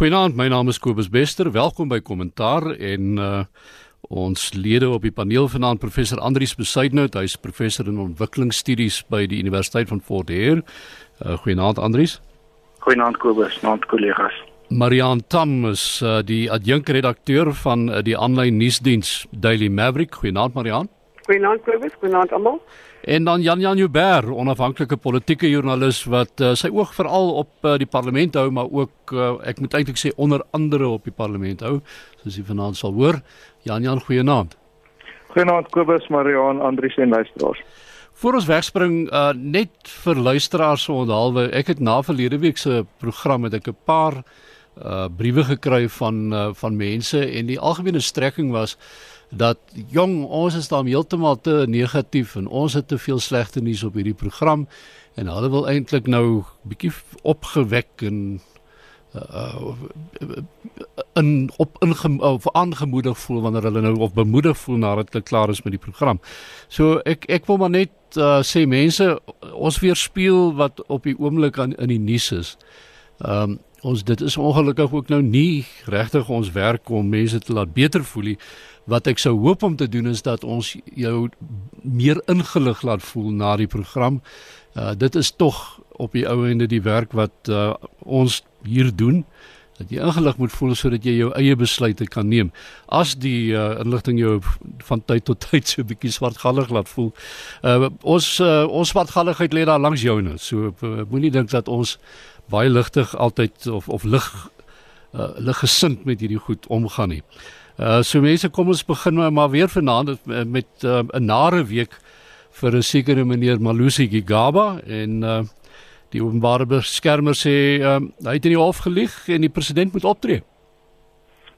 Goeienaand, my naam is Kobus Bester. Welkom by Kommentaar en uh ons lede op die paneel vanaand professor Andrius Besuidnout, hy's professor in ontwikkelingsstudies by die Universiteit van Fort Hare. Uh goeienaand Andrius. Goeienaand Kobus, naand kollegas. Marian Tam is uh, die adjunkredakteur van uh, die aanlyn nuusdiens Daily Maverick. Goeienaand Marian. Goeienaand Kobus, goeienaand almal. En dan Jan Jan Joubert, onafhanklike politieke joernalis wat uh, sy oog veral op uh, die parlement hou, maar ook uh, ek moet eintlik sê onder andere op die parlement hou, soos jy vanaand sal hoor. Jan Jan, goeienaand. Goeienaand Kobus, Marian, Andries en luisteraars. Voor ons wegspring, uh, net vir luisteraars so onthaalwe, ek het na verlede week se program het ek 'n paar uh briewe gekry van uh, van mense en die algemene strekking was dat jong ons is dan heeltemal te negatief en ons het te veel slegte nuus op hierdie program en hulle wil eintlik nou bietjie opgewek en uh in op in of aangemoedig voel wanneer hulle nou of bemoedig voel nadat hulle klaar is met die program. So ek ek wil maar net uh, sê mense ons weerspieël wat op die oomblik aan in die nuus is. Ehm um, ons dit is ongelukkig ook nou nie regtig ons werk om mense te laat beter voel nie wat ek sou hoop om te doen is dat ons jou meer ingelig laat voel na die program. Uh dit is tog op die ou ende die werk wat uh ons hier doen dat jy ingelig moet voel sodat jy jou eie besluite kan neem. As die uh, inligting jou van tyd tot tyd so 'n bietjie swartgallig laat voel. Uh ons uh, ons swartgalligheid lê daar langs jou nou. So uh, moenie dink dat ons baie ligtig altyd of of lig uh, liggesind met hierdie goed omgaan nie. Uh so mense kom ons begin nou maar weer vanaand met 'n uh, nare week vir 'n sekere meneer Malusi Gigaba en uh die openbare beskermer sê uh, hy het in die hof gelieg en die president moet optree.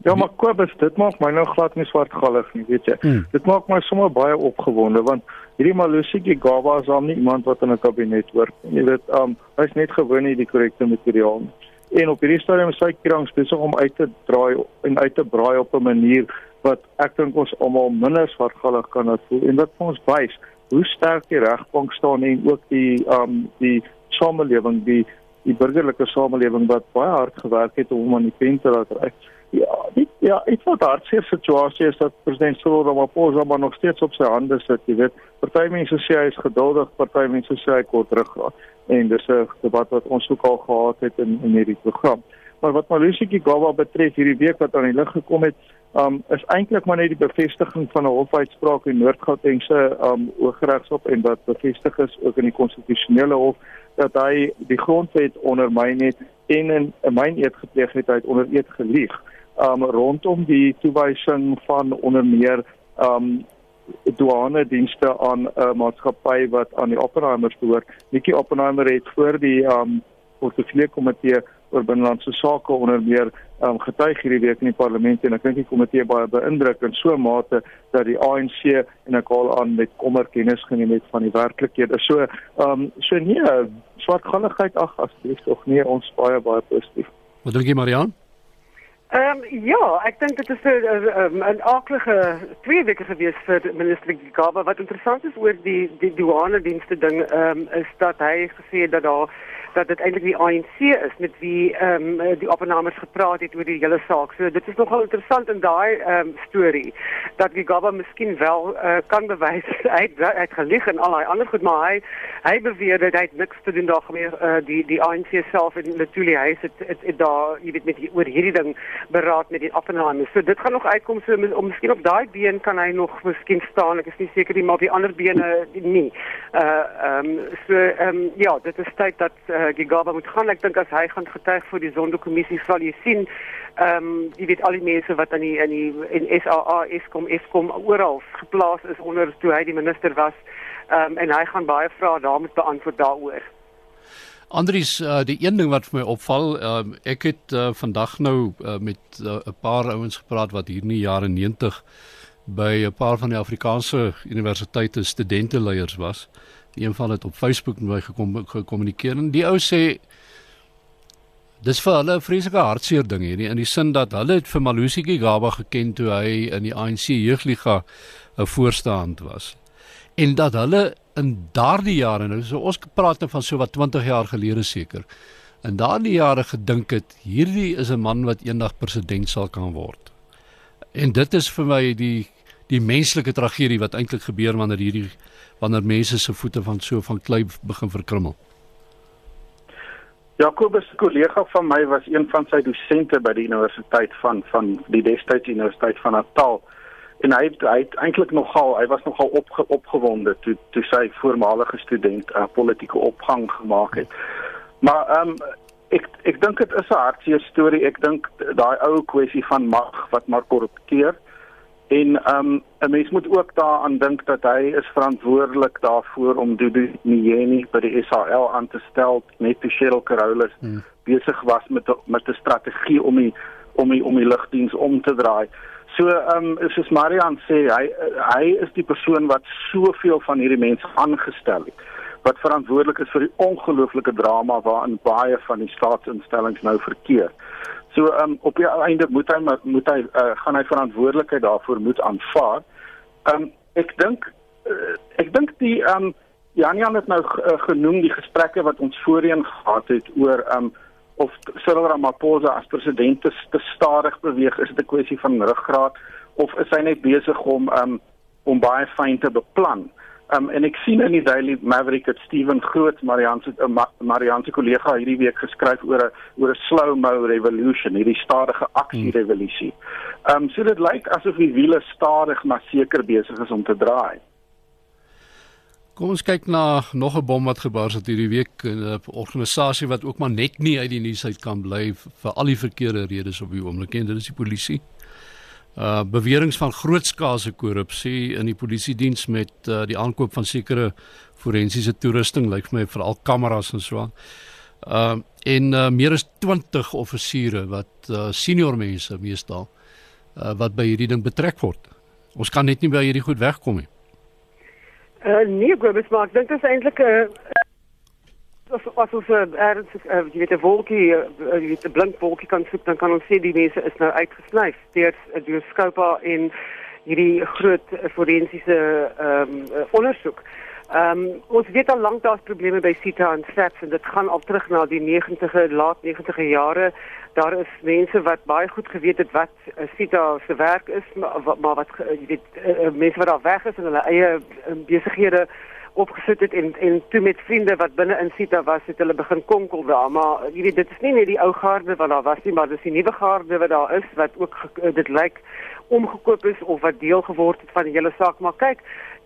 Ja, maar Kobus, dit maak my nou glad nie swartgallig nie, weet jy. Hmm. Dit maak my sommer baie opgewonde want hierdie Malusi Gigaba is al nie iemand wat in 'n kabinet werk nie. Jy weet, um hy's net gewoon nie die korrekte materiaal nie en op hierdie stadium is hy krang besig om uit te draai en uit te braai op 'n manier wat ek dink ons almal minder swartgallig kan voel en wat ons wys hoe sterk die regbank staan en ook die um die samelewing die die burgerlike samelewing wat baie hard gewerk het om aan die pen te laat ry. Ja, dit ja, voel daar se situasie is dat president Cyril Ramaphosa maar nog steeds op sy hande sit, jy weet. Party mense sê hy is geduldig, party mense sê hy kort ruggraat en dis 'n debat wat ons ook al gehad het in in hierdie program. Maar wat Malusi Gigaba betref hierdie week wat aan die lig gekom het, um is eintlik maar net die bevestiging van 'n hofuitspraak in Noord-Gautengse um Hooggeregshof en wat bevestig is ook in die konstitusionele hof dat hy die grondwet ondermyn het en in 'n myn eet gepleeg het uit onder eet gelieg um rondom die toewysing van onder meer um douane dienste aan 'n uh, maatskappy wat aan die Oppenheimers behoort. Nikki Oppenheimer het voor die um portefeulje komitee oor binnelandse sake onder meer um getuig hierdie week in die parlement en ek dink die komitee baie beïndruk in so 'n mate dat die ANC en ek al aan met kommer kennis geneem het van die werklikhede. So um so nee, swartgalligheid ag asseblief tog nee, ons baie baie positief. Wat dink jy Marianne? Ehm um, ja, ek dink dit is 'n 'n aardige twee weke gewees vir minister Gaba. Wat interessant is oor die die douane dienste ding, ehm um, is dat hy gesê dat daar dat dit eintlik die ANC is met wie ehm um, die opnames gepraat het oor die hele saak. So dit is nogal interessant in daai ehm um, storie dat Gigaba miskien wel uh, kan bewys hy het, het gelieg en al daai ander goed, maar hy hy beweer dat hy niks te doen daar meer uh, die die ANC self en natuurlik hy het, het daar jy weet met die, oor hierdie ding beraad met die opnames. So dit gaan nog uitkom so om miskien op daai been kan hy nog miskien staan. Ek is nie seker nie, maar die ander bene nie. Uh ehm um, so ehm um, ja, dit is tyd dat uh, uh, Gigaba moet gaan. Ek dink as hy gaan getuig vir die Sonderkommissie sal jy sien ehm um, jy weet al die mense wat aan die in die in SAA Eskom Eskom oral geplaas is onder toe hy die minister was. Ehm um, en hy gaan baie vrae daar moet beantwoord daaroor. Andries, uh, die een ding wat vir my opval, uh, ek het uh, vandag nou uh, met 'n uh, paar ouens gepraat wat hier in die jare 90 by 'n paar van die Afrikaanse universiteite studenteleiers was een van dit op Facebook met my gekom gekommunikeer en die ou sê dis vir hulle 'n vreeslike hartseer ding hierdie in die sin dat hulle het vir Malusi Gigaba geken toe hy in die ANC jeugliga 'n voorstand was en dat hulle in daardie jare nou so ons praat nou van so wat 20 jaar gelede seker in daardie jare gedink het hierdie is 'n man wat eendag president sal kan word. En dit is vir my die die menslike tragedie wat eintlik gebeur wanneer hierdie wanneer mense se voete van so van klei begin verkrummel. Jakobus se kollega van my was een van sy dosente by die universiteit van van die destydse universiteit van Natal en hy het, hy het eintlik nogal hy was nogal opge, opgewonde toe toe sy voormalige student 'n uh, politieke opgang gemaak het. Maar ehm um, ek ek dink dit is 'n hartseer storie. Ek dink daai ou kwessie van mag wat maar korrupteer. En ehm um, 'n mens moet ook daaraan dink dat hy is verantwoordelik daarvoor om Dudu Nyeni by die SAL aan te stel net te Cheryl Carolus hmm. besig was met met 'n strategie om die om die om die lugdiens om te draai. So ehm um, soos Marian sê, hy hy is die persoon wat soveel van hierdie mense aangestel het wat verantwoordelik is vir die ongelooflike drama waarin baie van die staatsinstellings nou verkeer. So ehm um, op die einde moet hy moet hy uh, gaan hy verantwoordelikheid daarvoor moet aanvaar. Ehm um, ek dink uh, ek dink die ehm um, Janian het nou uh, genoem die gesprekke wat ons voorheen gehad het oor ehm um, of Cyril Ramaphosa as president te, te stadig beweeg is dit 'n kwessie van ruggraat of is hy net besig om um, om baie fyn te beplan um, en ek sien in die Daily Maverick dat Steven Groot Marianne se uh, Marianne se kollega hierdie week geskryf oor 'n oor 'n slow mo revolution hierdie stadige aksie revolusie. Ehm um, so dit lyk asof die wiele stadig maar seker besig is om te draai. Kom ons kyk na nog 'n bom wat gebars het hierdie week 'n organisasie wat ook maar net nie uit die nuus uit kan bly vir al die verkeerde redes op die oomblik en dit is die polisie. Uh beweringe van grootskaalse korrupsie in die polisie diens met uh, die aankoop van sekere forensiese toerusting lyk vir my veral kameras en so aan. Uh en uh, meer as 20 offisiere wat uh, senior mense meestal uh, wat by hierdie ding betrek word. Ons kan net nie by hierdie goed wegkom nie. Uh, nee, Gobus, maar ek dink dit is eintlik 'n uh, as as ons uh, ernstig uh, jy weet 'n wolkie, uh, jy weet 'n blink wolkie kan soek, dan kan ons sê die mense is nou uitgesnyf deur uh, deur Scopa en hierdie groot uh, forensiese ehm um, uh, ondersoek. Ehm um, ons weet al lank daar's probleme by Sita en SAPS en dit gaan al terug na die 90e, laat 90e jare. Daar is mense wat baie goed geweet het wat uh, Sita se werk is, maar, maar wat uh, jy weet uh, mense wat daar weg is en hulle eie uh, besighede opgesit het en en toe met vriende wat binne in Sita was, het hulle begin konkel daar, maar jy weet dit is nie net die ou garde wat daar was nie, maar dis die nuwe garde wat daar is wat ook dit lyk omgekoop is of wat deel geword het van die hele saak, maar kyk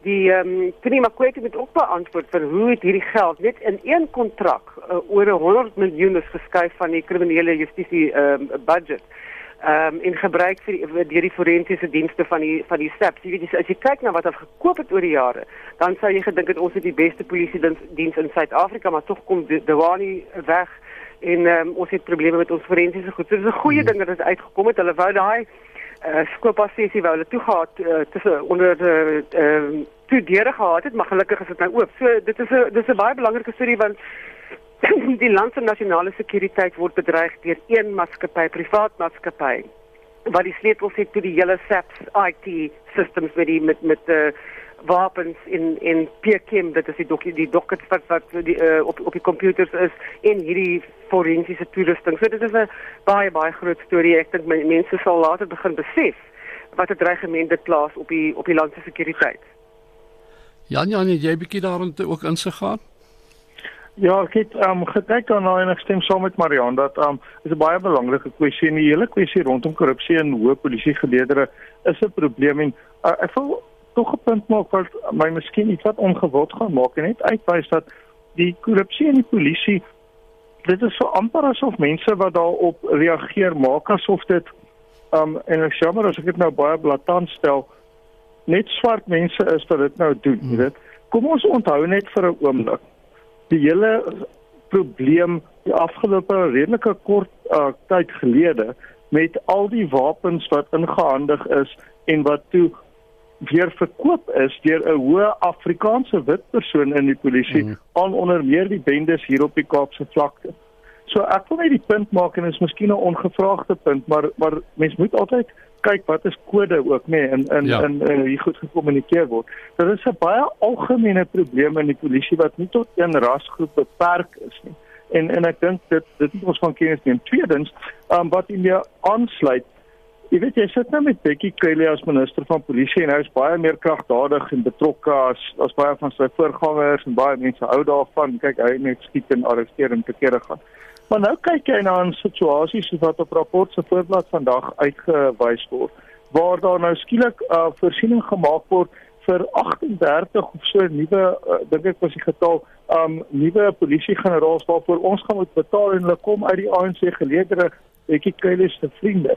die ehm um, Tini Makwete het ook beantwoord vir hoe het hierdie geld net in een kontrak uh, oor 100 miljoen is geskuif van die kriminele justisie ehm um, budget. Ehm um, in gebruik vir die, deur die forensiese dienste van die van die SAPS. Jy weet as jy kyk na wat hulle gekoop het oor die jare, dan sou jy gedink het ons het die beste polisie diens in Suid-Afrika, maar tog kom Dewani weg en ehm um, ons het probleme met ons forensiese goed. So dis 'n goeie hmm. ding dat dit uitgekom het. Hulle wou daai uh, skopa sessie wou hulle toe gehad uh, tussen onder ehm uh, uh, toe deure gehad het, maar gelukkig is dit nou oop. So dit is 'n dis 'n baie belangrike storie want die land se nasionale sekuriteit word bedreig deur een maatskappy, privaat maatskappy wat die sleutels het tot die hele SAPS IT systems met die met met die uh, wapens in in PKM dat is die dok die docket wat wat die uh, op op die computers is en hierdie forensiese toerusting. So dit is 'n baie baie groot storie. Ek dink mense sal later begin besef wat 'n dreigement dit plaas op die op die land se sekuriteit. Jan Jan, jy bietjie daarin te ook insig gaan? Ja, ek het um gekyk daarna en ek stem saam met Marian dat um is 'n baie belangrike kwessie en die hele kwessie rondom korrupsie en hoë polisiegeleedere is 'n probleem en uh, ek wil tog 'n punt maak wat my miskien iets wat ongewild gaan maak en net uitwys dat die korrupsie in die polisie dit is so amper asof mense wat daarop reageer maak asof dit um en ek jammer as ek dit nou baie blaatant stel net swart mense is wat dit nou doen, jy hmm. weet. Kom ons onthou net vir 'n oomblik die hele probleem die afgelope redelike kort uh, tyd gelede met al die wapens wat ingehandig is en wat toe weer verkoop is deur 'n hoë Afrikaanse wit persoon in die polisie mm. aan onder meer die bendes hier op die Kaapse vlakte. So ek wil net die punt maak en dit is miskien 'n ongevraagde punt, maar maar mens moet altyd kyk wat is kode ook nê nee, in in ja. in in hoe goed gekommunikeer word. Dit is 'n baie algemene probleem in die polisie wat nie tot een rasgroep beperk is nie. En en ek dink dit dit moet ons van kennis neem. Tweedens, um, wat in die aansluit Jy weet jy sit nou met Bekkie Cele as minister van polisie en hy is baie meer kragtadig en betrokke as as baie van sy voorgangers en baie mense hou daarvan. Kyk, hy net skiet en arresteer en te kere gaan. Maar nou kyk jy na 'n situasie soos wat op rapport se voorblad vandag uitgewys word waar daar nou skielik 'n uh, voorsiening gemaak word vir 38 of so nuwe uh, dink ek was die getal um nuwe polisiegeneraals waarvoor ons gaan moet betaal en hulle kom uit die ANC geleedere Bekkie Cele se vriende.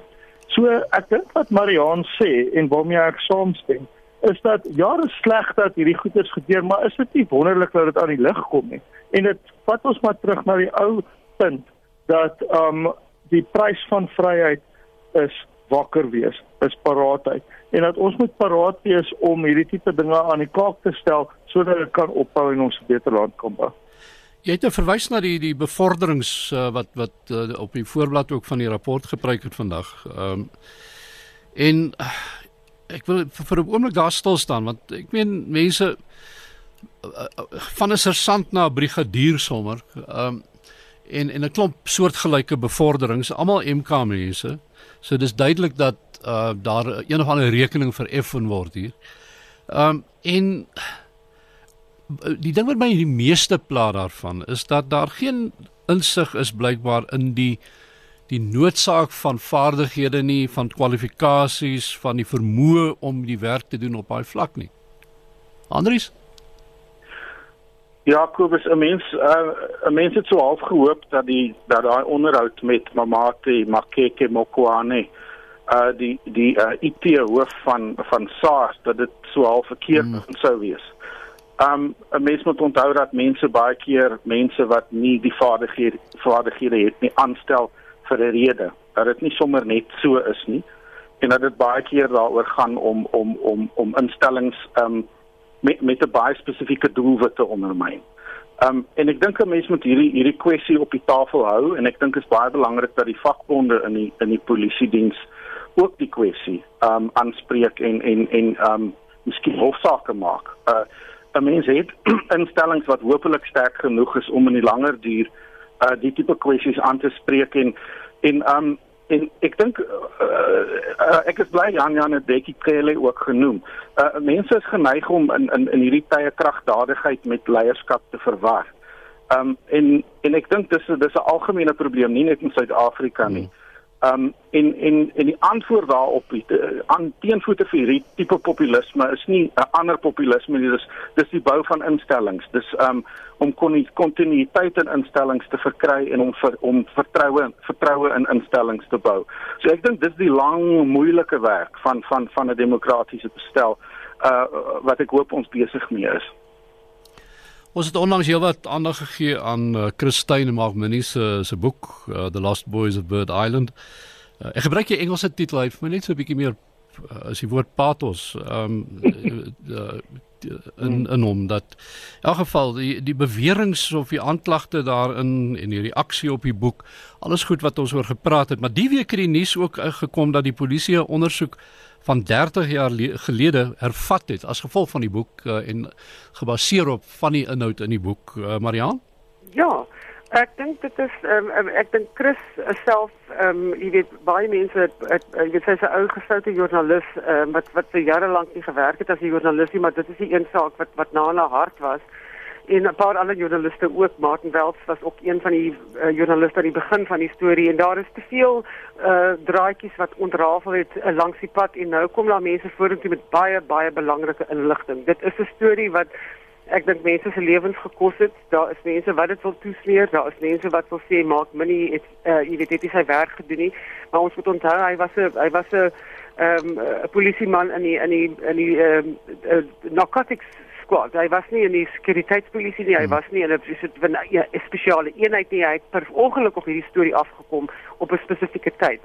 So ek dink wat Mariaan sê en waarmee ek saamstem is dat ja, is sleg dat hierdie goeders gebeur, maar is dit nie wonderlik dat dit aan die lig kom nie? En dit vat ons maar terug na die ou punt dat um die prys van vryheid is wakker wees, is paraatheid en dat ons moet paraat wees om hierdie tipe dinge aan die kaak te stel sodat dit kan ophou en ons 'n beter land kan bou. Jy het nou verwys na die die bevorderings uh, wat wat uh, op die voorblad ook van die rapport gebruik het vandag. Ehm um, en uh, ek wil vir, vir 'n oomblik daar stil staan want ek meen mense uh, uh, van 'n sersant na 'n brigadier sommer. Ehm um, en en 'n klomp soortgelyke bevorderings, almal MK mense. So dis duidelik dat uh daar een of ander rekening vereffen word hier. Um en die ding wat my die meeste pla daarvan is dat daar geen insig is blykbaar in die die noodsaak van vaardighede nie, van kwalifikasies, van die vermoë om die werk te doen op daai vlak nie. Andries Ja, Kobus, 'n mens uh, 'n mens het so half gehoop dat die dat daai onderhoud met Mamate Makeke Mokwane uh die die uh, IT hoof van van SARS dat dit so half verkeerd mm. sou wees. Um 'n mens moet onthou dat mense baie keer mense wat nie die vaardighede vaardighede het nie aanstel vir 'n rede. Dat dit nie sommer net so is nie en dat dit baie keer daaroor gaan om om om om instellings um met met 'n baie spesifieke doelwit te ondermyn. Um en ek dink 'n mens moet hierdie hierdie kwessie op die tafel hou en ek dink dit is baie belangrik dat die vakbonde in die in die polisie diens ook die kwessie um aanspreek en en en um miskien hofsaake maak. Uh 'n mens het instellings wat hopelik sterk genoeg is om in die langer duur uh die tipe kwessies aan te spreek en en um en ek dink uh, uh, ek is bly Jan Jan het Bekkie Cele ook genoem. Uh, mense is geneig om in in in hierdie tye kragdadigheid met leierskap te verwar. Um en en ek dink dis dis 'n algemene probleem nie net in Suid-Afrika nie. Hmm. Um en en en die antwoord daarop aan teenvoete vir hierdie tipe populisme is nie 'n ander populisme nie dis dis die bou van instellings dis um om kontinuïteit in instellings te verkry en om vir, om vertroue vertroue in instellings te bou. So ek dink dis die lang moeilike werk van van van 'n demokratiese bestel uh wat ek hoop ons besig mee is. Ons het onlangs heelwat aandag gegee aan uh, Christine Magmini se se boek uh, The Lost Boys of Bird Island. Uh, ek gebruik die Engelse titel, hy het my net so 'n bietjie meer uh, as die woord pathos um uh, in in hom dat in elk geval die die beweringe of die aanklagte daarin en die reaksie op die boek alles goed wat ons oor gepraat het maar die week het die nuus ook gekom dat die polisie 'n ondersoek van 30 jaar gelede hervat het as gevolg van die boek uh, en gebaseer op van die inhoud in die boek uh, Marian? Ja, ek dink dit is um, ek dink Chris self ehm um, jy weet baie mense het jy weet sy's 'n ou gesoute joernalis um, wat wat vir jare lank nie gewerk het as 'n joernalis nie, maar dit is die een saak wat wat na haar hart was en 'n paar ander joernaliste ook. Martin Welts was ook een van die uh, joernaliste aan die begin van die storie. En daar is te veel uh draadjies wat ontrafel het uh, langs die pad. En nou kom daar mense vorentoe met baie baie belangrike inligting. Dit is 'n storie wat ek dink mense se lewens gekos het. Daar is mense wat dit wil toesmeer, daar is mense wat wil sê maak Minnie het uh jy weet het hy sy werk gedoen nie, maar ons moet onthou hy was 'n hy was 'n ehm um, 'n polisieman in die in die in die ehm um, narcotics squad. Hy was nie in die sekuriteitspolisie nie, hy hmm. was nie in 'n ja, spesiale eenheid nie. Hy het per ongeluk op hierdie storie afgekom op 'n spesifieke tyd.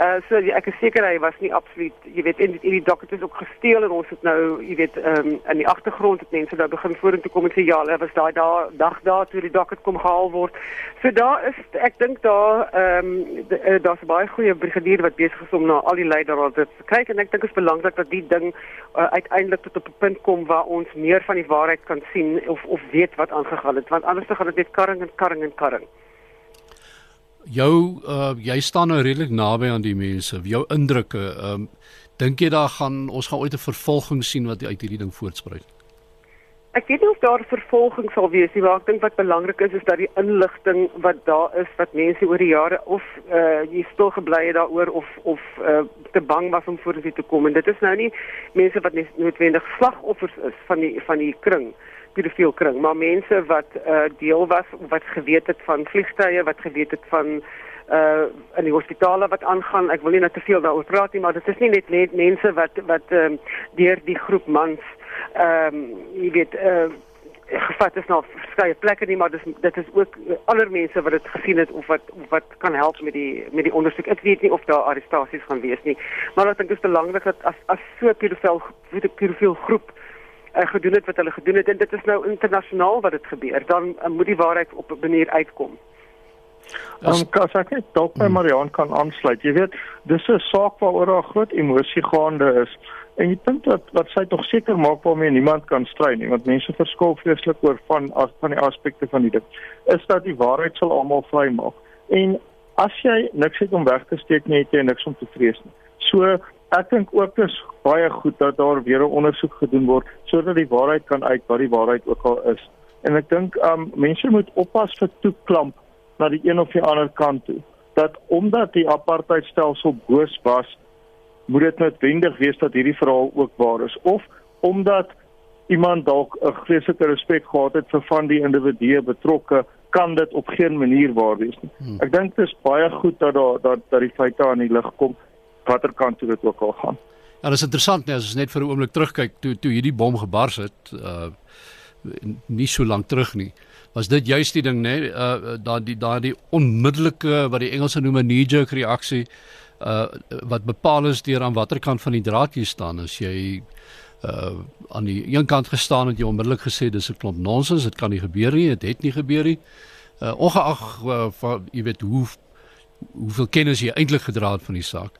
Uh so ja, ek is seker hy was nie absoluut, jy weet, en die, die docket is ook gesteel en ons het nou, jy weet, ehm um, in die agtergrond het mense nou begin vorentoe kom en sê ja, hulle was daai daai dag daar toe die docket kom gehaal word. So daar is ek dink daar ehm um, daar's baie goeie brigadier wat besig is om na al die leiers te kyk en ek dink dit is belangrik dat die ding uh, uiteindelik tot op 'n punt kom waar ons meer van die waarheid kan sien of of weet wat aangegaan het want anders gaan dit net karring en karring en karring jou uh jy staan nou redelik naby aan die mense. Jou indrukke, ehm um, dink jy daar gaan ons gaan ooit 'n vervolging sien wat uit hierdie ding voortspruit? Ek weet nie of daar vervolging sal wees nie, maar ek dink wat belangrik is is dat die inligting wat daar is wat mense oor die jare of uh jy stil gebly het daaroor of of uh te bang was om dit te kom en dit is nou nie mense wat noodwendig slagoffers is van die van die kring pedofiel kring, maar mense wat uh deel was wat geweet het van vliegtye, wat geweet het van uh in die hospitale wat aangaan. Ek wil nie net te veel daaroor praat nie, maar dit is nie net net mense wat wat ehm uh, deur die groep mans ehm um, jy weet uh gevat is na verskeie plekke nie maar dis dit is ook ander mense wat dit gesien het of wat of wat kan help met die met die ondersoek. Ek weet nie of daar arrestasies gaan wees nie. Maar ek dink dit is belangrik dat as as so pedofiel pedofiel groep uh, gedoen het wat hulle gedoen het en dit is nou internasionaal wat dit gebeur dan uh, moet die waarheid op 'n manier uitkom. Dan um, kan ek net dalk by hmm. Marian kan aansluit. Jy weet, dis 'n saak waaroor daar groot emosie gaande is. En ek dink dat wat sy tog seker maak waarmee niemand kan stry nie, want mense verskil vreeslik oor van as van die aspekte van die ding, is dat die waarheid sal almal vrymaak. En as jy niks het om weg te steek nie, het jy niks om te vrees nie. So ek dink ook is baie goed dat daar weer 'n ondersoek gedoen word sodat die waarheid kan uit wat die waarheid ook al is. En ek dink um mense moet oppas vir toeklamp na die een of die ander kant toe. Dat omdat die apartheidstelsel boos was, moet dit noodwendig wees dat hierdie verhaal ook waar is of omdat iemand dalk 'n vreeslike respek gehad het vir van die individue betrokke kan dit op geen manier waar wees nie. Hmm. Ek dink dit is baie goed dat daar dat dat die feite aan die lig kom watter kant toe dit ook al gaan. Ja, dit is interessant net as ons net vir 'n oomblik terugkyk toe toe hierdie bom gebars het, uh nie so lank terug nie. Was dit juist die ding nê, uh daai daai onmiddellike wat die Engelse noem 'n knee jerk reaksie uh wat bepaal is deur aan watter kant van die draad jy staan as jy uh aan die een kant gestaan het jy onmiddellik gesê dis 'n klomp nonsens dit kan nie gebeur nie dit het nie gebeur nie uh ongeag uh, van jy weet hoe hoeveel kennis jy eintlik gedra het van die saak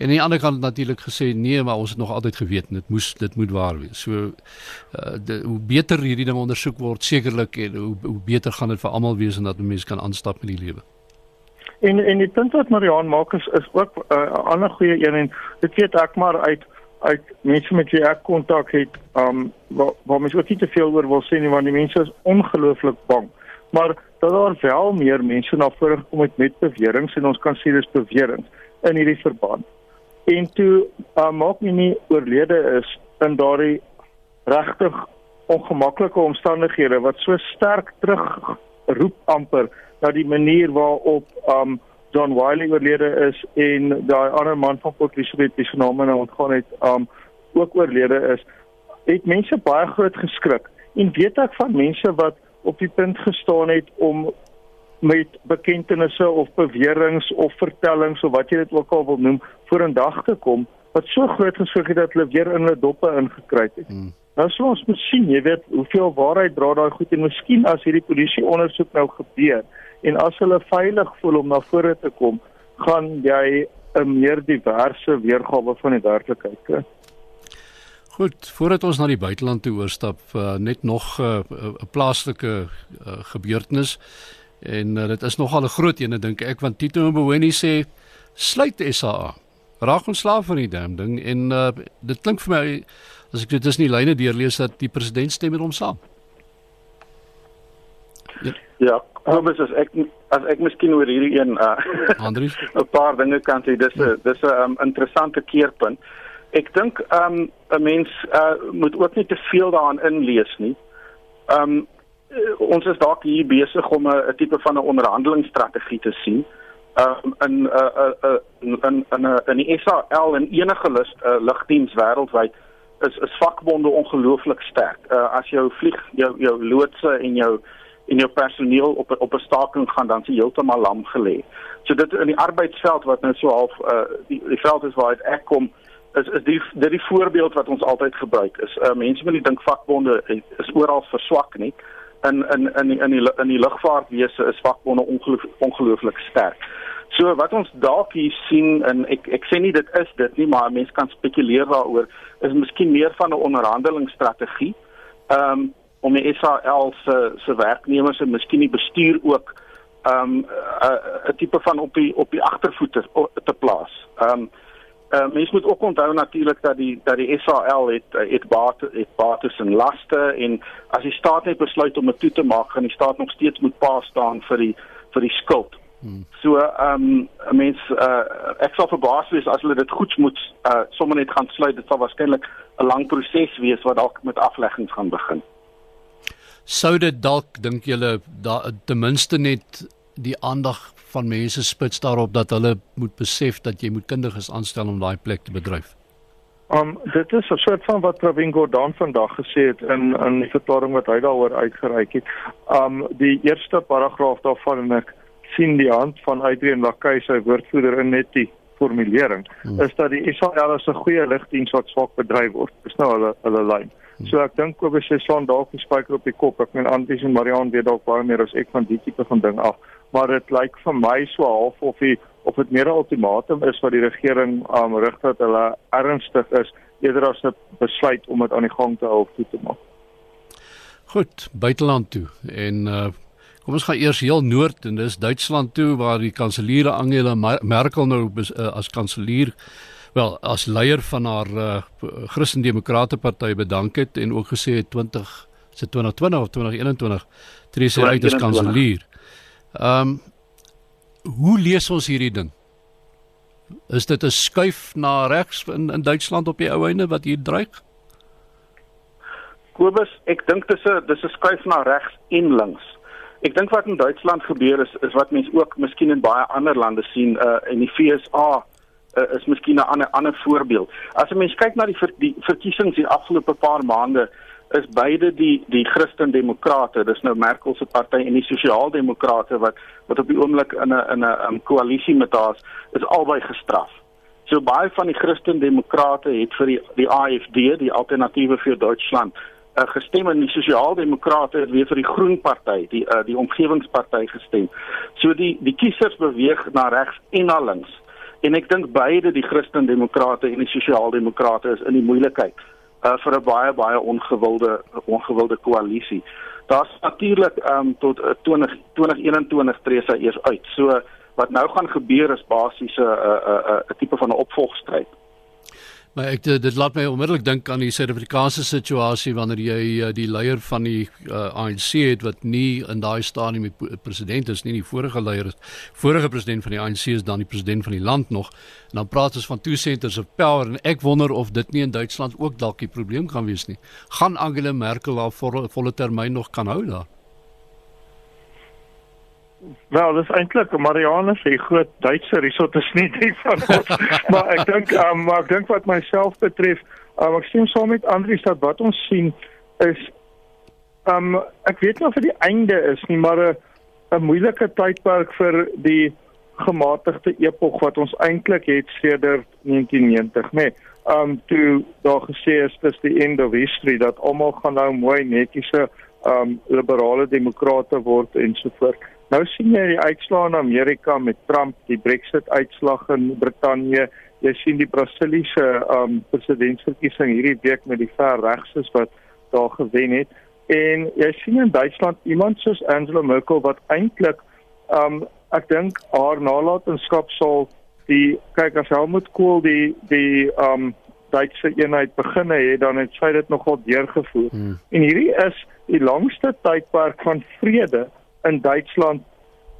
En aan die ander kant natuurlik gesê nee, maar ons het nog altyd geweet dit moes dit moet waar wees. So uh de, hoe beter hierdie ding ondersoek word sekerlik en hoe hoe beter gaan dit vir almal wees en dat mense kan aanstap met die lewe. En en die punt wat Mariaan maak is is ook uh, 'n uh, ander goeie een en dit weet ek maar uit uit mense met wie ek kontak het, um waar, waar mense ook nie te veel oor wil sê nie want die mense is ongelooflik bang. Maar dat daar wel meer mense na vore gekom het met beweringe en ons kan sê dis beweringe in hierdie verband en toe uh, maak nie nie oorlede is in daardie regtig ongemaklike omstandighede wat so sterk terug roep amper na die manier waarop um John Wiley oorlede is en daai ander man van Port Elizabeth wie se naam nou ontgaan het um ook oorlede is het mense baie groot geskrik. En weet ek van mense wat op die punt gestaan het om met bekendtenisse of beweringe of vertellings of wat jy dit ook al wil noem voor 'n dag te kom wat so groot geskrik het dat hulle weer in hulle doppe ingekry het. Hmm. Nou sou ons moet sien, jy weet, hoeveel waarheid dra daai goed en miskien as hierdie polisie ondersoek nou gebeur en as hulle veilig voel om na vore te kom, gaan jy 'n meer diverse weergawe van die werklikheid kry. Goed, voordat ons na die buiteland toe oorstap, uh, net nog 'n uh, uh, plaaslike uh, gebeurtenis. En uh, dit is nogal 'n groot ene dink ek want Tito Mboweni sê sluit SA. Raak ontslaaf van die dam ding en uh, dit klink vir my as ek dit is nie lyne deurlees dat die president stem met hom saam. Ja, ja Kobus as ek as ek miskien oor hierdie een uh Andries 'n paar dinge kan sê dis 'n dis 'n um, interessante keerpunt. Ek dink um 'n mens uh moet ook nie te veel daarin inlees nie. Um ons is dalk hier besig om 'n tipe van 'n onderhandelingsstrategie te sien. Um in 'n uh, uh, uh, in in in, uh, in die SAL en enige lus uh, lugdiens wêreldwyd is is vakbonde ongelooflik sterk. Uh, as jou vlieg jou jou loodse en jou en jou personeel op op 'n staking gaan dan se heeltemal lam gelê. So dit in die arbeidsveld wat nou so half uh die, die veld is waar ek kom is is die dit die voorbeeld wat ons altyd gebruik is. Uh mense moet nie dink vakbonde is oral verswak nie. In in in in die in die lugvaartwese is vakbonde ongelooflik sterk. So wat ons dalk hier sien en ek ek sê nie dit is dit nie, maar mense kan spekuleer daaroor is miskien meer van 'n onderhandelingsstrategie. Ehm um, om die SAL se se werknemers en miskien die bestuur ook ehm um, 'n tipe van op die op die agtervoete te plaas. Ehm um, uh, mense moet ook onthou natuurlik dat die dat die SAL het het bate het bates en laste en as die staat net besluit om dit toe te maak, gaan die staat nog steeds moet pa staan vir die vir die skuld. Hmm. So ehm um, mense uh, ek sal verbaas wees as hulle dit goed moet uh, sommer net gaan sluit. Dit sal waarskynlik 'n lang proses wees wat dalk met afleggings gaan begin. Sou dit dalk dink julle daar ten minste net die aandag van mense spits daarop dat hulle moet besef dat jy moet kundiges aanstel om daai plek te bedryf? Um dit is 'n soort van wat Pravin Gordhan vandag gesê het in in die verklaring wat hy daaroor uitgereik het. Um die eerste paragraaf daarvan en ek sien die hand van Adrian Lakai sy woordvoerder in net die formulering hmm. is dat die SAL as 'n goeie ligdiens wat swak bedryf word. Dis nou hulle hulle lyn. Hmm. So ek dink Kobus sê son dalk die spyker op die kop. Ek meen Anties en Marian weet dalk baie meer as ek van die tipe van ding af, maar dit lyk vir my so half of die of dit meer 'n ultimatum is wat die regering um, rig dat hulle ernstig is eerder as 'n besluit om dit aan die gang te hou of toe te maak. Goed, buiteland toe en uh Kom ons gaan eers heel noord en dis Duitsland toe waar die kanselier Angela Merkel nou uh, as kanselier wel as leier van haar uh, Christendemokrate party bedank het en ook gesê het 20 se 2020 of 2021 tree sy uit as kanselier. Ehm um, hoe lees ons hierdie ding? Is dit 'n skuif na regs in in Duitsland op die ou einde wat hier dreig? Kobus, ek dink dis 'n dis 'n skuif na regs en links. Ek dink wat in Duitsland gebeur is is wat mense ook miskien in baie ander lande sien uh in die FSA uh, is miskien 'n ander ander voorbeeld. As 'n mens kyk na die ver, die verkiesings die afgelope paar maande is beide die die Christen-Demokrate, dis nou Merkel se party en die Sosiaal-Demokrate wat wat op die oomblik in 'n in 'n um, koalisie met haar is, is albei gestraf. So baie van die Christen-Demokrate het vir die die AFD, die Alternatiewe vir Duitsland, uh, gestem en die sosiaaldemokrate het weer vir die groen party die uh, die omgewingsparty gestem. So die die kiesers beweeg na regs en na links. En ek dink beide die Christendemokrate en die sosiaaldemokrate is in die moeilikheid uh, vir 'n baie baie ongewilde ongewilde koalisie. Daar's natuurlik um, tot uh, 20 2021 tree sy eers uit. So wat nou gaan gebeur is basies 'n 'n 'n tipe van 'n opvolgstryd. Maar ek dit laat my onmiddellik dink aan die Suid-Afrikaanse situasie wanneer jy uh, die leier van die uh, ANC het wat nie in daai stadium die president is nie, die vorige leier is. Vorige president van die ANC is dan die president van die land nog. En dan praat ons van two centers of power en ek wonder of dit nie in Duitsland ook dalk die probleem kan wees nie. Gaan Angela Merkel haar volle termyn nog kan hou daar? Wel, dis eintlik Marianne se groot Duitse risot is nie dit van ons. maar ek dink um, maar ek dink wat myself betref, um, ek sien saam met Andrius dat wat ons sien is um ek weet nie of dit die einde is nie, maar 'n 'n moeilike tydperk vir die gematigde epok wat ons eintlik het sedert 1990, né? Nee, um toe daar gesê is dis die end of history dat almal gaan nou mooi netjiese um liberale demokrate word en so voort. Nou sien jy die uitslae in Amerika met Trump, die Brexit uitslag in Brittanje. Jy sien die Brasiliese um presidentsverkiesing hierdie week met die ver regses wat daar gewen het. En jy sien in Duitsland iemand soos Angela Merkel wat eintlik um ek dink haar nalatenskap sal die kyk as Helmut Kohl die die um Duitse eenheid beginne het dan het sy dit nogal deurgevoer. Hmm. En hierdie is die langste tydperk van vrede in Duitsland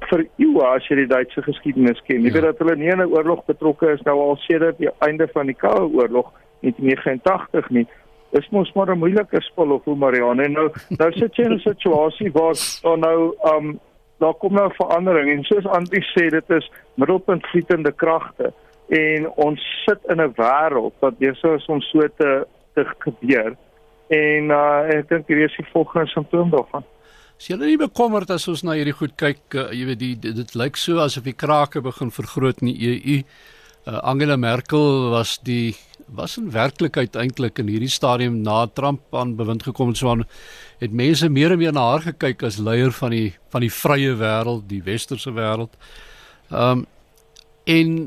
vir eeue as jy die Duitse geskiedenis ken. Jy ja. weet dat hulle nie in 'n oorlog betrokke is nou al sedert die einde van die Koue Oorlog in 1989 nie. Dis mos maar 'n moeilike spel of hoe Marianne nou nou sit jy in 'n situasie waar daar nou um daar kom nou verandering en soos Antie sê dit is middelpunt vlietende kragte en ons sit in 'n wêreld wat besig is om so te te gebeur en uh, ek dink hierdie is die volgende simptoom daarvan. As jy nie bekommerd as ons na hierdie goed kyk, uh, jy weet die dit, dit lyk so asof die krake begin vergroot in die EU. Uh, Angela Merkel was die was in werklikheid eintlik in hierdie stadium na Trump aan bewind gekom het so aan het mense meer en meer na haar gekyk as leier van die van die vrye wêreld, die westerse wêreld. Ehm um, en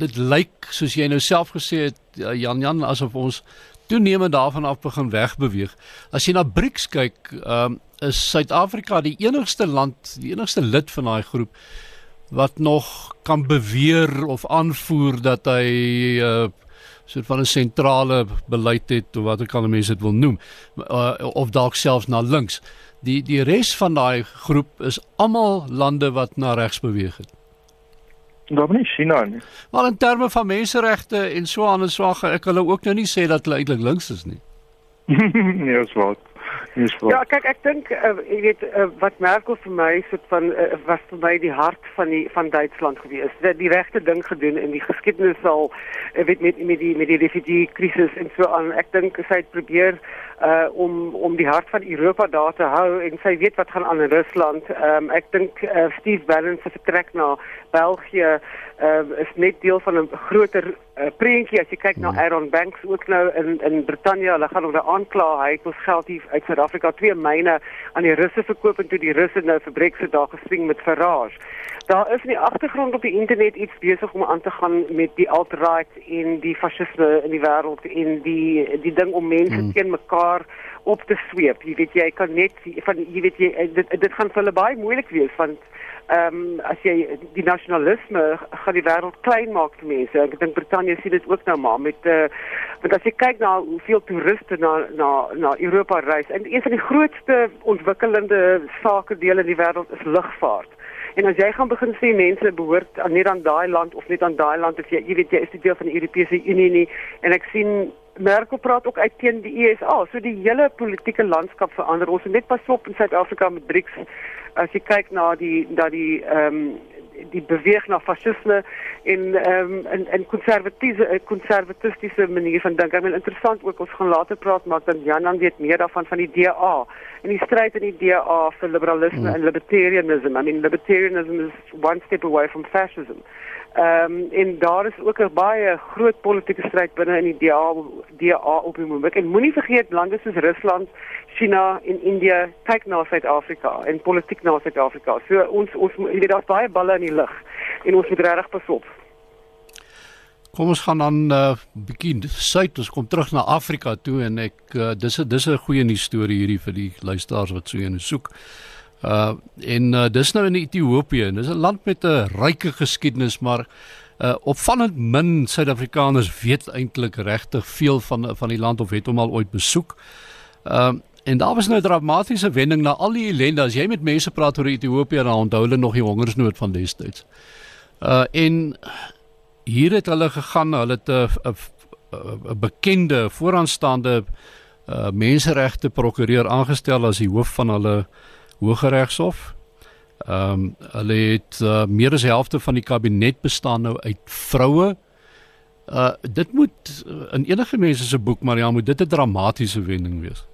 dit lyk soos jy nou self gesê het Jan Jan asof ons toenemend daarvan af begin wegbeweeg. As jy na BRICS kyk, ehm um, is Suid-Afrika die enigste land, die enigste lid van daai groep wat nog kan beweer of aanvoer dat hy 'n uh, eh, soort van 'n sentrale beleid het of wat ek kan mense dit wil noem uh, of dalk selfs na links. Die die res van daai groep is almal lande wat na regs beweeg het. Daar nie China nie. Maar in terme van menseregte en so aan en so ek hulle ook nou nie sê dat hulle eintlik links is nie. nee, is wat. Ja, kyk, ek dink uh, jy weet uh, wat Merkel vir my soort van uh, was vir my die hart van die van Duitsland gewees. Die, die regte ding gedoen in die geskiedenis al uh, weet met met die met die refugee krisis en so aan. Ek dink sy het probeer uh om om die hart van Europa daar te hou en sy weet wat gaan aan in Rusland. Ehm um, ek dink uh, Steve Bannon se vertrek na België uh, is net deel van 'n groter uh, prentjie as jy kyk na hmm. Aaron Banks ook nou in in Brittanje hulle gaan onder aankla hy het ons geld hier uit Suid-Afrika twee myne aan die Russe verkoop en toe die Russe nou vir Brexit daar geswing met Farage daar is in die agtergrond op die internet iets besig om aan te gaan met die alt-right en die fascisme in die wêreld en die die ding om mense hmm. teen mekaar op te sweep jy weet jy kan net van jy weet jy dit dit gaan vir hulle baie moeilik wees want ehm um, as jy die nasionalisme gaan die wêreld klein maak vir mense. Ek dink Brittanje sien dit ook nou maar met eh uh, want as jy kyk na hoeveel toeriste na na na Europa reis en een van die grootste ontwikkelende sake dele in die wêreld is lugvaart. En as jy gaan begin sê mense behoort net aan daai land of net aan daai land of jy jy weet jy is deel van die Europese Unie nie en ek sien Merkel praat ook uit teen die USA. So die hele politieke landskap verander. Ons moet net pas op in Suid-Afrika met BRICS as jy kyk na die na die ehm um, die beweeg na fasisme en ehm um, en en konservatiewe konservatistiese manier van dink. Ek bedoel interessant ook ons gaan later praat maar dan Jan weet meer daarvan van die DA en die stryd in die DA vir liberalisme mm. en libertarianism. I mean libertarianism is one step away from fascism. Ehm um, en daar is ook 'n baie groot politieke stryd binne in die DA DA op die oomblik. En moenie vergeet lande soos Rusland, China en India kyk na Suid-Afrika en politiek na Suid-Afrika. So ons ons jy weet daar's baie balle in die lug en ons moet regtig pas op. Kom ons gaan dan 'n uh, bietjie suid, ons kom terug na Afrika toe en ek uh, dis 'n dis 'n goeie nuus storie hierdie vir die luisteraars wat so een soek. Uh en uh, dis nou in Ethiopië dis 'n land met 'n ryke geskiedenis maar uh opvallend min Suid-Afrikaners weet eintlik regtig veel van van die land of het hom al ooit besoek. Ehm uh, en daar was nou 'n dramatiese wending na al die ellende as jy met mense praat oor Ethiopië dan onthou hulle nog die hongersnood van destyds. Uh en hier het hulle gegaan, hulle het 'n 'n bekende vooraanstaande uh menseregte prokureur aangestel as die hoof van hulle Hooggeregshof. Ehm um, hulle het uh, meer as helfte van die kabinet bestaan nou uit vroue. Uh dit moet uh, in enige mense se boek maar ja, moet dit 'n dramatiese wending wees.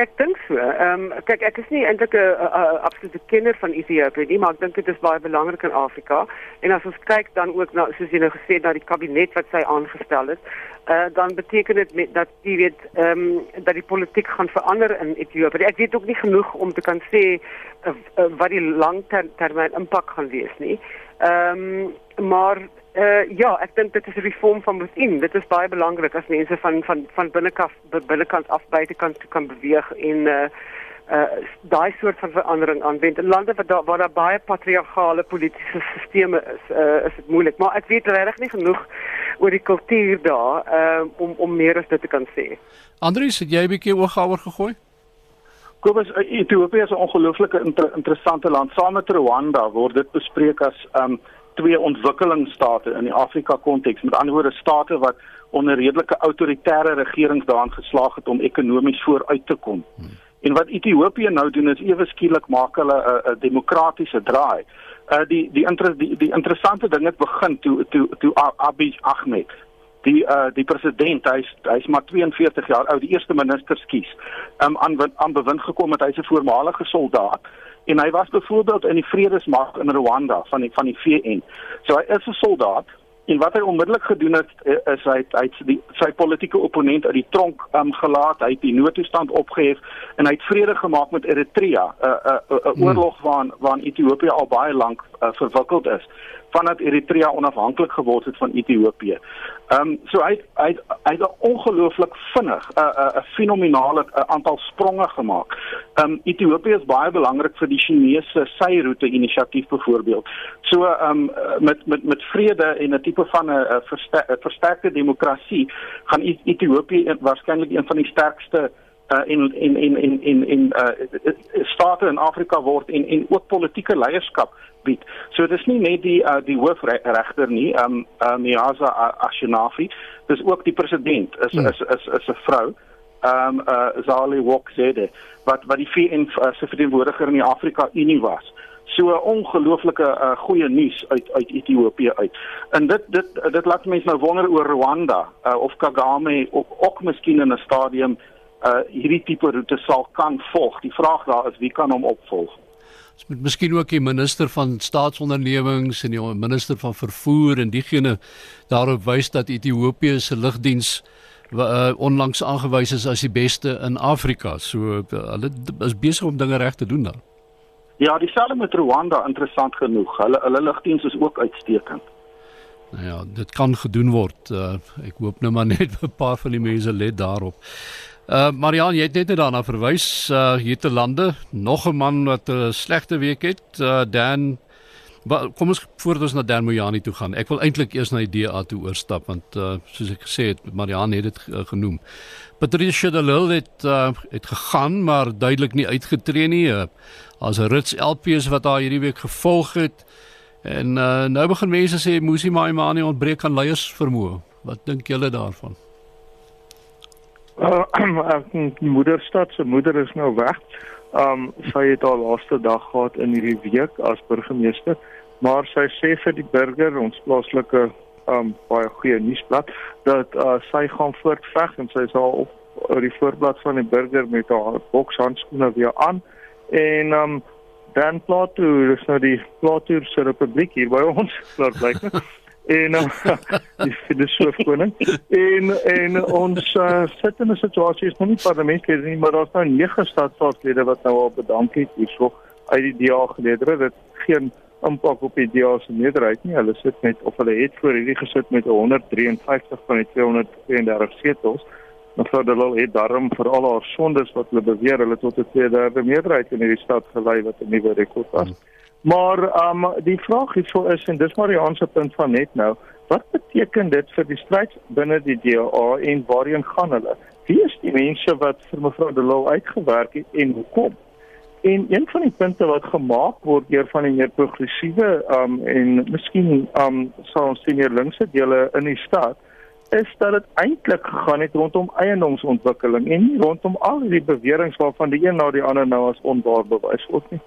Ek dink so. Ehm um, kyk ek is nie eintlik 'n absolute kenner van Ethiopië nie, maar ek dink dit is baie belangrik in Afrika. En as ons kyk dan ook na soos jy nou gesê het na die kabinet wat sy aangestel het, uh, dan beteken dit met dat jy weet ehm um, dat die politiek gaan verander in Ethiopië. Ek weet ook nie genoeg om te kan sê uh, uh, wat die langtermyn impak gaan wees nie. Ehm um, maar Uh ja, ek dink dit is 'n reform van within. Dit is baie belangrik as mense van van van binnekant binnekant af buitekant toe kan beweeg en uh uh daai soort van verandering aanwend. In lande waar daar waar daar baie patriargale politieke stelsels is, uh is dit moeilik, maar ek weet regtig nie genoeg oor die kultuur daar uh om om meer as dit te kan sê. Andries, het jy 'n bietjie oog daaroor gegooi? Kobus, Ethiopië is 'n ongelooflike inter interessante land. Saam met Rwanda word dit bespreek as um twee ontwikkelingsstate in die Afrika konteks. Met ander woorde state wat onder redelike autoritaire regerings daarin geslaag het om ekonomies vooruit te kom. Hmm. En wat Ethiopië nou doen is ewe skielik maak hulle 'n demokratiese draai. Uh die die inter, die, die interessante ding het begin toe toe toe Abiy Ahmed die uh die president hy's hy's maar 42 jaar oud die eerste minister skies um aan aan bewind gekom het hy's 'n voormalige soldaat en hy was byvoorbeeld in die vredesmag in Rwanda van die van die VN. So hy is 'n soldaat en wat hy onmiddellik gedoen het eh, is hy hy het die sy politieke opponent uit die tronk um, gelaat, hy het die noodtoestand opgehef en hy het vrede gemaak met Eritrea, 'n 'n 'n hmm. oorlog waarin waarin Ethiopië al baie lank uh, verwikkeld is vandat Eritrea onafhanklik geword het van Ethiopië. Ehm um, so hy hy hy het ongelooflik vinnig 'n uh, 'n uh, fenominale uh, aantal spronge gemaak. Ehm um, Ethiopië is baie belangrik vir die Chinese syroete inisiatief byvoorbeeld. So ehm um, met met met vrede en 'n tipe van 'n verster, versterkte demokrasie gaan Ethiopië waarskynlik een van die sterkste uh, en en en en en en uh, state in Afrika word en en ook politieke leierskap bied. So dis nie net die uh, die hoofregter nie, um uh, Miaza Ashinafi, dis ook die president is hmm. is is is 'n vrou. Um uh Zali Wokzede wat wat die VN uh, se verteenwoordiger in die Afrika Unie was. So 'n ongelooflike uh, goeie nuus uit uit Ethiopië uit. En dit dit dit laat mense nou wonder oor Rwanda uh, of Kagame of ook miskien in 'n stadium uh hierdie tipe roete sal kan volg. Die vraag daar is wie kan hom opvolg? Ons moet miskien ook die minister van staatsondernemings en die minister van vervoer en diegene daarop wys dat Ethiopië se lugdiens uh, onlangs aangewys is as die beste in Afrika. So uh, hulle is besig om dinge reg te doen daar. Ja, dieselfde met Rwanda interessant genoeg. Hulle hulle lugdiens is ook uitstekend. Nou ja, dit kan gedoen word. Uh, ek hoop nou maar net 'n paar van die mense let daarop. Uh Marian, jy het net daarna verwys, uh hier te lande, nog 'n man wat 'n slegte week het, uh Dan Wel, kom ons voordat ons na Dan Mojani toe gaan. Ek wil eintlik eers na die DA toe oorstap want uh soos ek gesê het, Marian het dit uh, genoem. Patricia de Lille het uh het gegaan, maar duidelik nie uitgetree nie. Uh, as 'n rits LPs wat haar hierdie week gevolg het. En uh nou begin mense sê Musi Maimane ontbreek aan leiers vermoë. Wat dink julle daarvan? Uh, die moederstad se moeder is nou weg. Um sy het haar laaste dag gehad in hierdie week as burgemeester, maar sy sê vir die burger ons plaaslike um baie goeie nuusblad dat uh, sy gaan voortveg en sy sal op die voorblad van die burger met haar bokshandskoene weer aan en um dan Plato, dis nou die Plato se republiek hier by ons, blyk en uh, die filosoofkoning en en ons uh, sit in 'n situasie is nou nie parlementslede nie maar daar's nou nege stadstaatslede wat nou al bedank het hierso uit die DA geleedere. Dit geen impak op die DA se meerderheid nie. Hulle sit met of hulle het voor hierdie gesit met 153 van die 232 setels mevrou de Lille het daarom vir al haar sondes wat hulle beweer hulle tot 'n tweederde meerderheid in hierdie stad gelei wat 'n nuwe rekord was hmm. Maar ehm um, die vraag hierso is en dis maar die aanse punt van net nou, wat beteken dit vir die stryd binne die DA en waarheen gaan hulle? Wie is die mense wat vir mevrou De Lille uitgewerk het en hoekom? En een van die punte wat gemaak word deur van die meer progressiewe ehm um, en miskien ehm um, sou ons sien hier linkse dele in die stad is dat dit eintlik gegaan het rondom eiendomsontwikkeling en nie rondom al die beweringe waarvan die een na die ander nou as onwaar bewys word nie.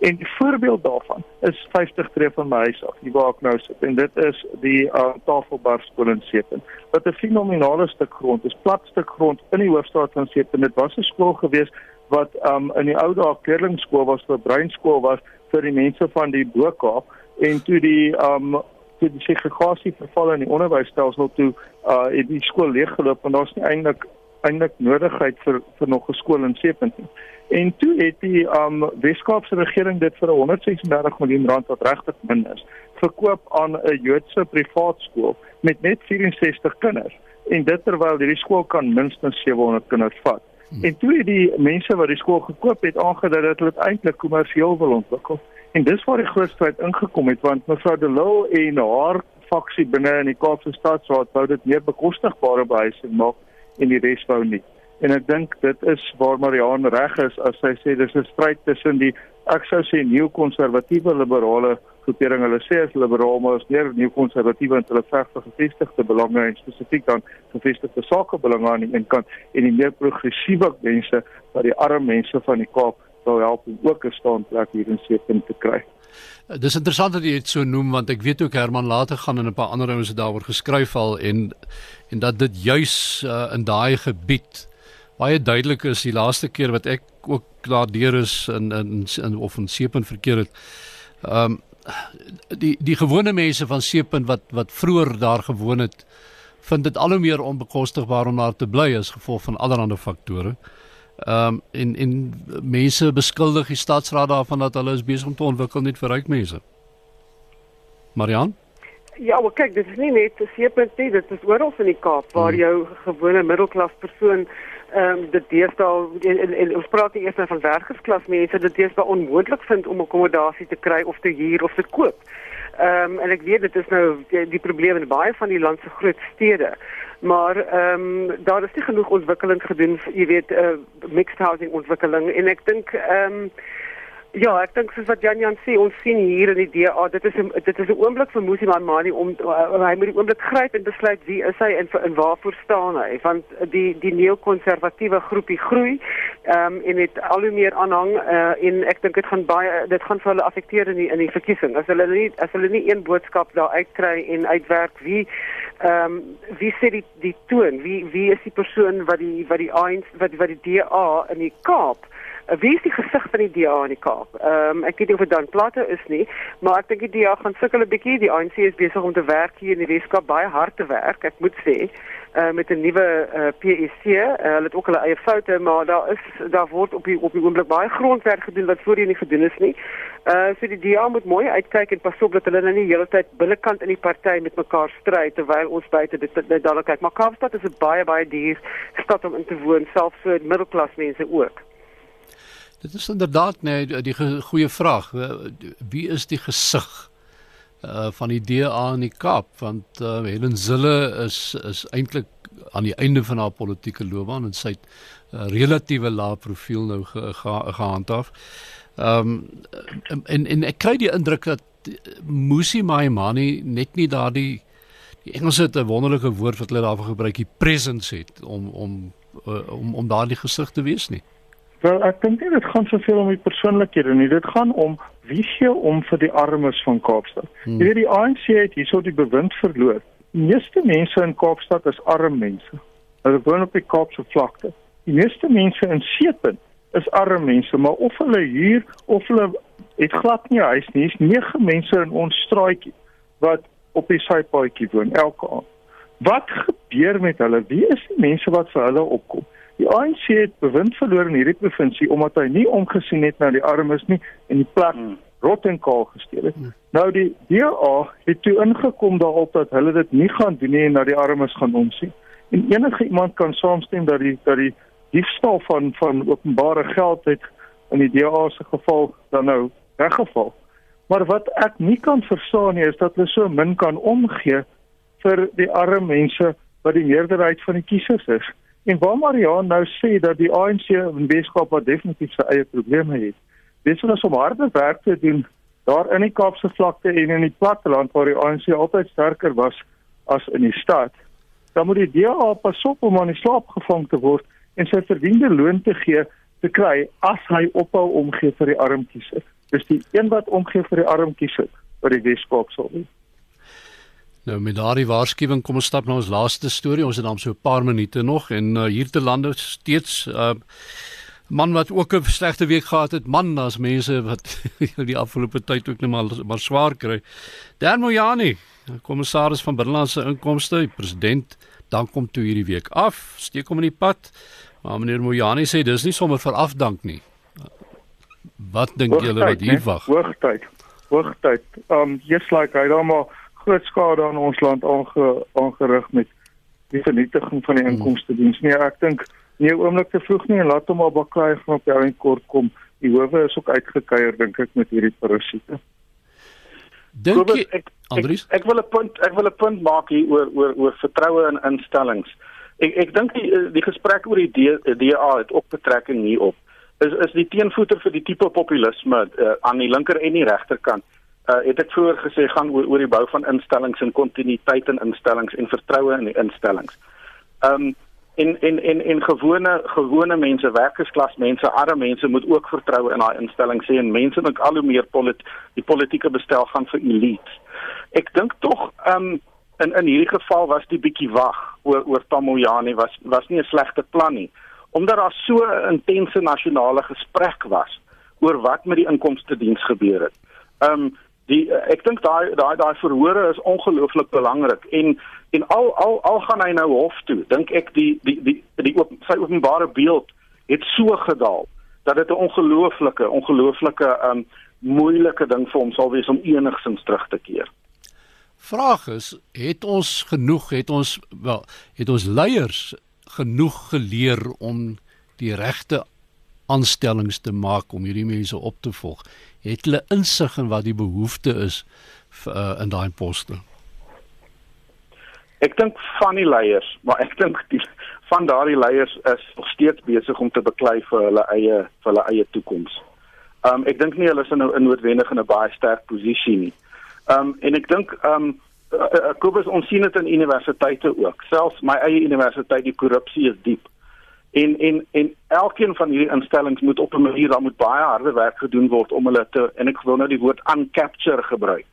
En die voorbeeld daarvan is 50 tree van my huis af, hier waar ek nou sit. En dit is die uh, Tafelberg skool in Sepen. Wat 'n fenominale stuk grond is, plat stuk grond in die hoofstad van Sepen. Dit was 'n skool gewees wat um, in die ou dae kleerlingskool was, 'n breinskool was vir die mense van die Bo-Kaap en toe die um toe die segregasie verval in die onderwysstelsel toe uh het die skool leeggeloop en daar's nie eintlik eintlik nodigheid vir vir nog 'n skool in Sepen nie. En toe het die um Weskaapse regering dit vir 136 miljoen rand wat regtig min is, verkoop aan 'n Joodse privaat skool met net 64 kinders. En dit terwyl hierdie skool kan minstens 700 kinders vat. Hmm. En toe het die mense wat die skool gekoop het aangedui dat hulle dit eintlik kommersieel wil ontwikkel. En dis waar die groot stryd ingekom het want mevrou De Lille en haar faksie binne in die Kaapse Stadsraad wou dit meer bekostigbare behuising maak en die res wou nie. En ek dink dit is waar Marianne reg is as sy sê dis 'n stryd tussen die ek sou sê nuwe-konservatiewe liberale groepering. Hulle sê as liberaal maar is meer nuwe-konservatiewe en hulle veg vir gevestigde belange en spesifiek dan gevestigde sakebelange aan die een kant en die meer progressiewe mense wat die arm mense van die Kaap sou help om ook 'n staanplek hier in Seepunt te kry. Dis interessant dat jy dit so noem want ek weet ook Herman later gaan in 'n paar ander ouens daaroor geskryf al en en dat dit juis uh, in daai gebied baie duidelik is die laaste keer wat ek ook daar deur is in in, in of in Seepunt verkeer het. Ehm um, die die gewone mense van Seepunt wat wat vroeër daar gewoon het, vind dit al hoe meer onbekostigbaar om daar te bly as gevolg van allerlei faktore. Ehm um, en en mense beskuldig die stadsraad daarvan dat hulle is besig om te ontwikkel net vir ryk mense. Marian? Ja, maar kyk, dit is nie net 'n seepunt nie, dit is oral in die Kaap waar hmm. jou gewone middelklas persoon ehm um, dit deesdae en, en, en ons praat nie eers nou van werkersklas mense, dit deesdae onmoontlik vind om akkommodasie te kry of te huur of te koop. Ehm um, en ek weet dit is nou die, die probleem in baie van die land se groot stede. Maar ehm um, daar is nie genoeg ontwikkeling gedoen, jy weet, uh, mixed housing ontwikkeling en ek dink ehm um, Ja, ek dink soos wat Jan Jan sê, ons sien hier in die DA, dit is 'n dit is 'n oomblik vir Musi Mamani om uh, hy moet die oomblik gryp en besluit wie is hy en en waarvoor staan hy? Want die die neokonservatiewe groepie groei ehm um, en dit al hoe meer aanhang uh, en ek dink dit gaan baie dit gaan vir hulle affekteer in die in die verkiesing. As hulle nie as hulle nie een boodskap daar uitkry en uitwerk wie ehm um, wie sê die die toon? Wie wie is die persoon wat die wat die ANC wat wat die DA in die Kaap wie is die gesig van die DA in die Kaap? Ehm um, ek weet nie of dit dan platte is nie, maar ek dink die DA gaan sukkel 'n bietjie. Die ANC is besig om te werk hier in die Weskaap baie hard te werk, ek moet sê. Uh, met 'n nuwe uh, PEC, uh, hulle het ook hulle eie foute, maar daar is daar word op die op die oomblik baie grondwerk gedoen wat voorheen nie gedoen is nie. Uh so die DA moet mooi uitkyk en pas op dat hulle nou nie die hele tyd binnekant in die party met mekaar stry terwyl ons buite dit net daar kyk. Maar Kaapstad is 'n baie baie duur stad om in te woon, selfs vir middelklas mense ook. Dit is inderdaad nee die goeie vraag. Wie is die gesig uh van die DA in die Kaap? Want uh Helen Zille is is eintlik aan die einde van haar politieke loopbaan en sy het 'n uh, relatiewe lae profiel nou ge, ge, gehandhaaf. Ehm um, en en ek kry die indruk dat Musi Maimani net nie daardie die Engelse het 'n wonderlike woord wat hulle daarvoor gebruik, die presence het om om uh, om om daardie gesig te wees nie. Wel, ek dink nie dit gaan soveel om die persoonlikhede nie. Dit gaan om wie gee om vir die armes van Kaapstad. Hmm. Jy weet die ANC het hierso die bewind verloor. Die meeste mense in Kaapstad is arm mense. Hulle woon op die Kaapse vlakte. Die meeste mense in Seepunt is arm mense, maar of hulle huur of hulle het glad nie huis nie. Hier's nege mense in ons straatjie wat op die sypaadjie woon elke aand. Wat gebeur met hulle? Wie is die mense wat vir hulle opkom? Die ANC het bewind verloor in hierdie provinsie omdat hy nie omgesien het na die armes nie en die plek hmm. rot en kaal gesteel het. Hmm. Nou die DA het toe ingekom daarop dat hulle dit nie gaan doen nie en na die armes gaan omsien. En enige iemand kan saamstem dat die dat die diefstal van van openbare geld het in die DA se geval dan nou weggeval. Maar wat ek nie kan verstaan nie is dat hulle so min kan omgee vir die arme mense wat die meerderheid van die kiesers is. En waar Mariaan nou sê dat die ANC in Weskaap wat definitief sy eie probleme het. Dis ons om harde werk te doen daar in die Kaapse vlakte en in die platteland waar die ANC altyd sterker was as in die stad. Dan moet die DA pas op om aan die slaap gevang te word en sy verdiende loon te gee te kry as hy ophou omgee vir die arm kiezer. Dis die een wat omgee vir die arm kiezer wat die Weskaap sal wees. Nou met daardie waarskuwing kom ons stap na ons laaste storie. Ons het dan so 'n paar minute nog en uh, hier te lande steeds uh, man wat ook 'n slegte week gehad het. Man, daar's mense wat die afgelope tyd ook net maar maar swaar kry. Dan Mojani, kommissaris van binnelandse inkomste, president, dan kom toe hierdie week af, steek hom in die pad. Maar meneer Mojani sê dis nie sommer vir afdank nie. Wat dink julle wat hier wag? Hoogtyd. Hoogtyd. Um just like I don't know groot skade aan ons land aange, aangerig met die vernietiging van die hmm. inkomste diens. Nee, ek dink nie 'n oomblik te vroeg nie en laat hom maar baklei van op die kort kom. Die howe is ook uitgekeier dink ek met hierdie parasiete. Dink jy ek, Andries? Ek, ek wil 'n punt ek wil 'n punt maak hier oor oor oor vertroue in instellings. Ek ek dink die die gesprek oor die DA het ook betrekking hierop. Is is die teenvoeter vir die tipe populisme uh, aan die linker en die regterkant uh, het ek vroeër gesê gaan oor, oor die bou van instellings en kontinuïteit in instellings en vertroue in die instellings. Ehm um, en en en en gewone gewone mense, werkersklas mense, arme mense moet ook vertrou in daai instellings sê en mense dink al hoe meer polit die politieke bestel gaan vir elite. Ek dink tog ehm um, in in hierdie geval was die bietjie wag oor oor Tamojani was was nie 'n slegte plan nie omdat daar so 'n intense nasionale gesprek was oor wat met die inkomste diens gebeur het. Ehm um, die ek dink daai daai daai verhore is ongelooflik belangrik en en al al al gaan hy nou hof toe dink ek die die die die op, sy openbare beeld het so gedaal dat dit 'n ongelooflike ongelooflike um moeilike ding vir hom sal wees om enigsins terug te keer. Vraag is, het ons genoeg, het ons wel, het ons leiers genoeg geleer om die regte aanstellings te maak om hierdie mense op te volg? Het hulle insig in wat die behoefte is uh, in daai poste? Ek dink van die leiers, maar ek dink die van daardie leiers is nog steeds besig om te beklei vir hulle eie vir hulle eie toekoms. Um ek dink nie hulle is in 'n noodwendig in 'n baie sterk posisie nie. Um en ek dink um Kobus ons sien dit in universiteite ook. Selfs my eie universiteit die korrupsie is diep. En en en elkeen van hierdie instellings moet op 'n manier dan moet baie harde werk gedoen word om hulle te en ek wil nou die woord uncapture gebruik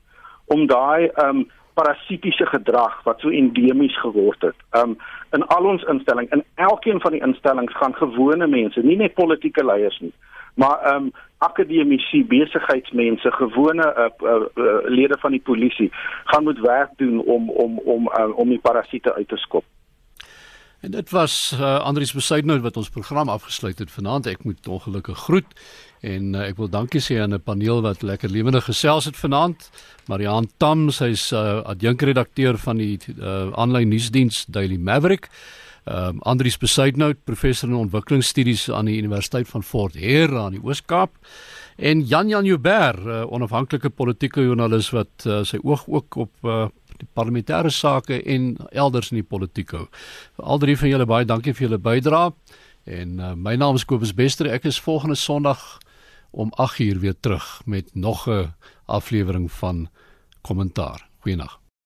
om daai um parasitiese gedrag wat so endemies geword het. Um in al ons instellings, in elkeen van die instellings gaan gewone mense, nie net politieke leiers nie, maar um akademici, besigheidsmense, gewone uh, uh, uh, lede van die polisie gaan moet werk doen om om om uh, om die parasiete uit te skop. En dit was uh, Andrius Besuidnout wat ons program afgesluit het vanaand. Ek moet ongelukkig groet en uh, ek wil dankie sê aan 'n paneel wat lekker lewendig gesels het vanaand. Mariaan Tam, sy's uh, adjunkredakteur van die aanlyn uh, nuusdiens Daily Maverick. Um, Andrius Besuidnout, professor in ontwikkelingsstudies aan die Universiteit van Fort Hare aan die Oos-Kaap. En Jan Jan Joubert, uh, onafhanklike politieke joernalis wat uh, sy oog ook op uh, parlementêre sake en elders in die politiek hou. Al drie van julle baie dankie vir julle bydrae. En uh, my naam is Kobus Bester. Ek is volgende Sondag om 8uur weer terug met nog 'n aflewering van kommentaar. Goeienaand.